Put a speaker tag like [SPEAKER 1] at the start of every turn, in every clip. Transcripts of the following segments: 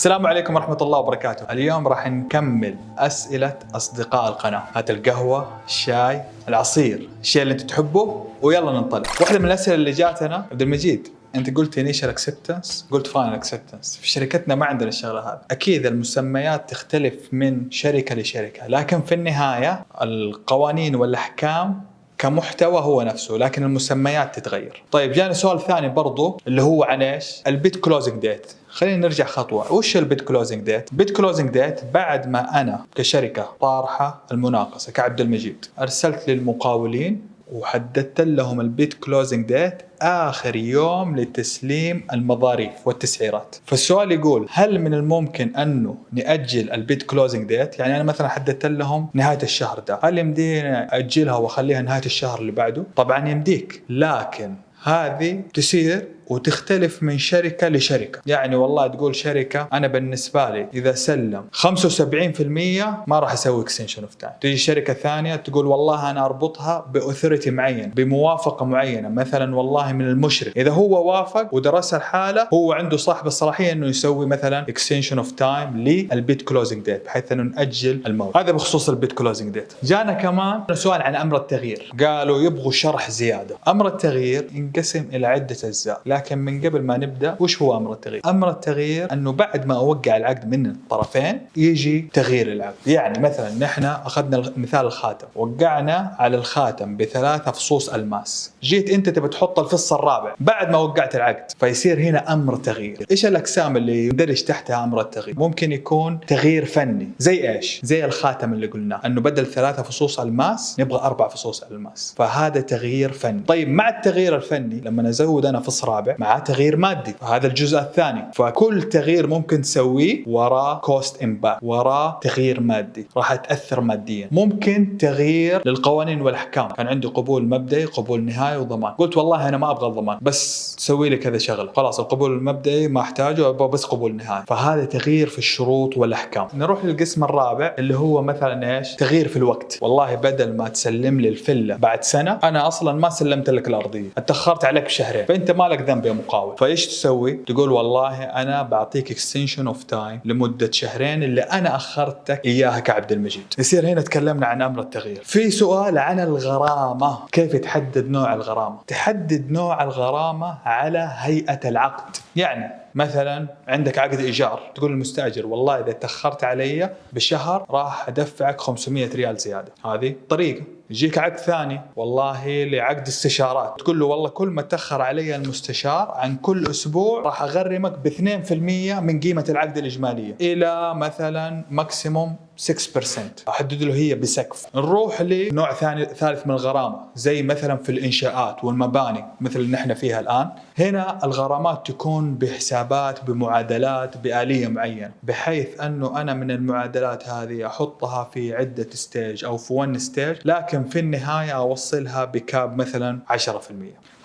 [SPEAKER 1] السلام عليكم ورحمة الله وبركاته. اليوم راح نكمل أسئلة أصدقاء القناة. هات القهوة الشاي العصير الشيء اللي أنت تحبه ويلا ننطلق. واحدة من الأسئلة اللي جاتنا عبد المجيد أنت قلت initial acceptance قلت final acceptance في شركتنا ما عندنا الشغلة هذه. أكيد المسميات تختلف من شركة لشركة لكن في النهاية القوانين والأحكام كمحتوى هو نفسه لكن المسميات تتغير. طيب جاني سؤال ثاني برضو اللي هو عن إيش؟ ال bid closing date خلينا نرجع خطوة. وش ال bid closing date bid closing date بعد ما أنا كشركة طارحة المناقصة كعبد المجيد أرسلت للمقاولين وحددت لهم ال bid closing date آخر يوم لتسليم المظاريف والتسعيرات. فالسؤال يقول هل من الممكن أنه نأجل ال bid closing date يعني أنا مثلا حددت لهم نهاية الشهر ده. هل يمدينا أجلها وأخليها نهاية الشهر اللي بعده؟ طبعا يمديك لكن هذه تسير وتختلف من شركة لشركة، يعني والله تقول شركة أنا بالنسبة لي إذا سلم 75% ما راح أسوي extension of time، تيجي شركة ثانية تقول والله أنا أربطها ب authority معين، بموافقة معينة، مثلا والله من المشرف، إذا هو وافق ودرس الحالة هو عنده صاحب الصلاحية إنه يسوي مثلا extension of time لل bid closing date بحيث إنه نأجل الموعد، هذا بخصوص البيت كلوزنج ديت. جانا كمان سؤال عن أمر التغيير، قالوا يبغوا شرح زيادة، أمر التغيير ينقسم إلى عدة أجزاء، لكن من قبل ما نبدأ وش هو أمر التغيير؟ أمر التغيير إنه بعد ما أوقع العقد من الطرفين يجي تغيير العقد، يعني مثلا نحن أخذنا مثال الخاتم، وقعنا على الخاتم بثلاثة فصوص ألماس، جيت أنت تبي تحط الفص الرابع. بعد ما وقعت العقد، فيصير هنا أمر تغيير، إيش الأقسام اللي يندرج تحتها أمر التغيير؟ ممكن يكون تغيير فني، زي إيش؟ زي الخاتم اللي قلناه، إنه بدل ثلاثة فصوص ألماس نبغى أربع فصوص ألماس، فهذا تغيير فني، طيب مع التغيير الفني لما أزود أنا فص رابع مع تغيير مادي. هذا الجزء الثاني. فكل تغيير ممكن تسويه وراه cost impact وراه تغيير مادي. راح تاثر ماديا. ممكن تغيير للقوانين والأحكام. كان عندي قبول مبدئي قبول نهائي وضمان. قلت والله أنا ما أبغى الضمان. بس سوي لي كذا شغلة. خلاص القبول المبدئي ما أحتاجه أبغى بس قبول نهائي. فهذا تغيير في الشروط والأحكام. نروح للقسم الرابع اللي هو مثلا إيش؟ تغيير في الوقت. والله بدل ما تسلم لي الفلة بعد سنة أنا أصلا ما سلمت لك الأرضية. اتأخرت عليك بشهرين. فأنت مالك ذنب. يا مقاول فايش تسوي؟ تقول والله أنا بعطيك extension of time لمدة شهرين اللي أنا أخرتك إياها كعبد المجيد. يصير هنا تكلمنا عن أمر التغيير. في سؤال عن الغرامة. كيف تحدد نوع الغرامة؟ تحدد نوع الغرامة على هيئة العقد. يعني مثلا عندك عقد إيجار. تقول للمستأجر والله إذا تأخرت علي بشهر راح أدفعك 500 ريال زيادة. هذه طريقة. يجيك عقد ثاني. والله لعقد استشارات. تقول له والله كل ما تأخر علي المستشار عن كل أسبوع راح أغرمك ب 2% من قيمة العقد الإجمالية. إلى مثلا ماكسيموم 6% أحدد له هي بسقف. نروح لنوع ثاني ثالث من الغرامة. زي مثلا في الإنشاءات والمباني مثل اللي نحن فيها الآن. هنا الغرامات تكون بحسابات بمعادلات بآلية معينة. بحيث أنه أنا من المعادلات هذه أحطها في عدة stage أو في 1 stage لكن في النهاية أوصلها ب cap مثلا 10%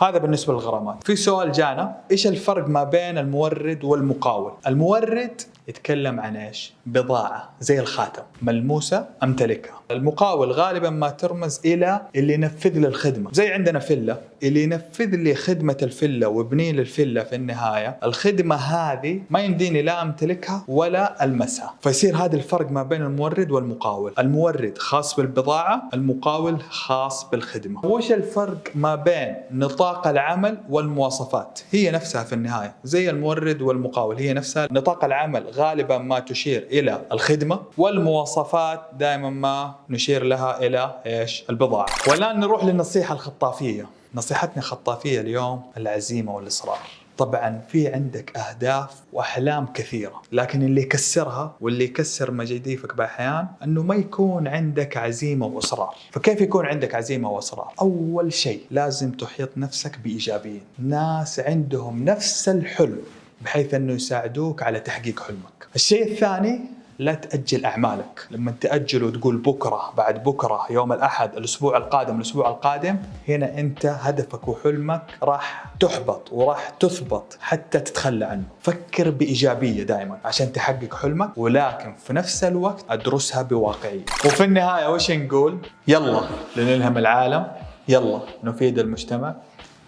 [SPEAKER 1] هذا بالنسبة للغرامات. في سؤال جانا إيش الفرق ما بين المورد والمقاول؟ المورد يتكلم عن إيش؟ بضاعة زي الخاتم. ملموسة امتلكها المقاول غالبا ما ترمز إلى اللي ينفذ لي الخدمة. زي عندنا فيلا اللي ينفذ لي خدمة الفيلا ويبني لي الفيلا في النهاية الخدمة هذه ما يمديني لا امتلكها ولا ألمسها. فيصير هذا الفرق ما بين المورد والمقاول. المورد خاص بالبضاعة المقاول خاص بالخدمة. وش الفرق ما بين نطاق العمل والمواصفات؟ هي نفسها في النهاية زي المورد والمقاول هي نفسها نطاق العمل غالبا ما تشير إلى الخدمة والمواصفات دائما ما نشير لها إلى إيش؟ البضاعة. والآن نروح للنصيحة الخطافية. نصيحتنا خطافيه اليوم العزيمة والإصرار. طبعا في عندك أهداف وأحلام كثيرة لكن اللي يكسرها واللي يكسر مجاديفك بأحيان أنه ما يكون عندك عزيمة وإصرار. فكيف يكون عندك عزيمة وإصرار؟ أول شيء لازم تحيط نفسك بإيجابيين. ناس عندهم نفس الحلم. بحيث أنه يساعدوك على تحقيق حلمك. الشيء الثاني لا تأجل أعمالك. لما تأجل وتقول بكرة بعد بكرة يوم الأحد الأسبوع القادم الأسبوع القادم هنا أنت هدفك وحلمك راح تحبط وراح تثبط حتى تتخلى عنه. فكر بإيجابية دائما عشان تحقق حلمك ولكن في نفس الوقت أدرسها بواقعية. وفي النهاية وش نقول؟ يلا لنلهم العالم يلا نفيد المجتمع.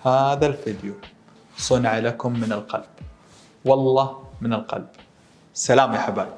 [SPEAKER 1] هذا الفيديو صنع لكم من القلب. والله من القلب. سلام يا حبايب.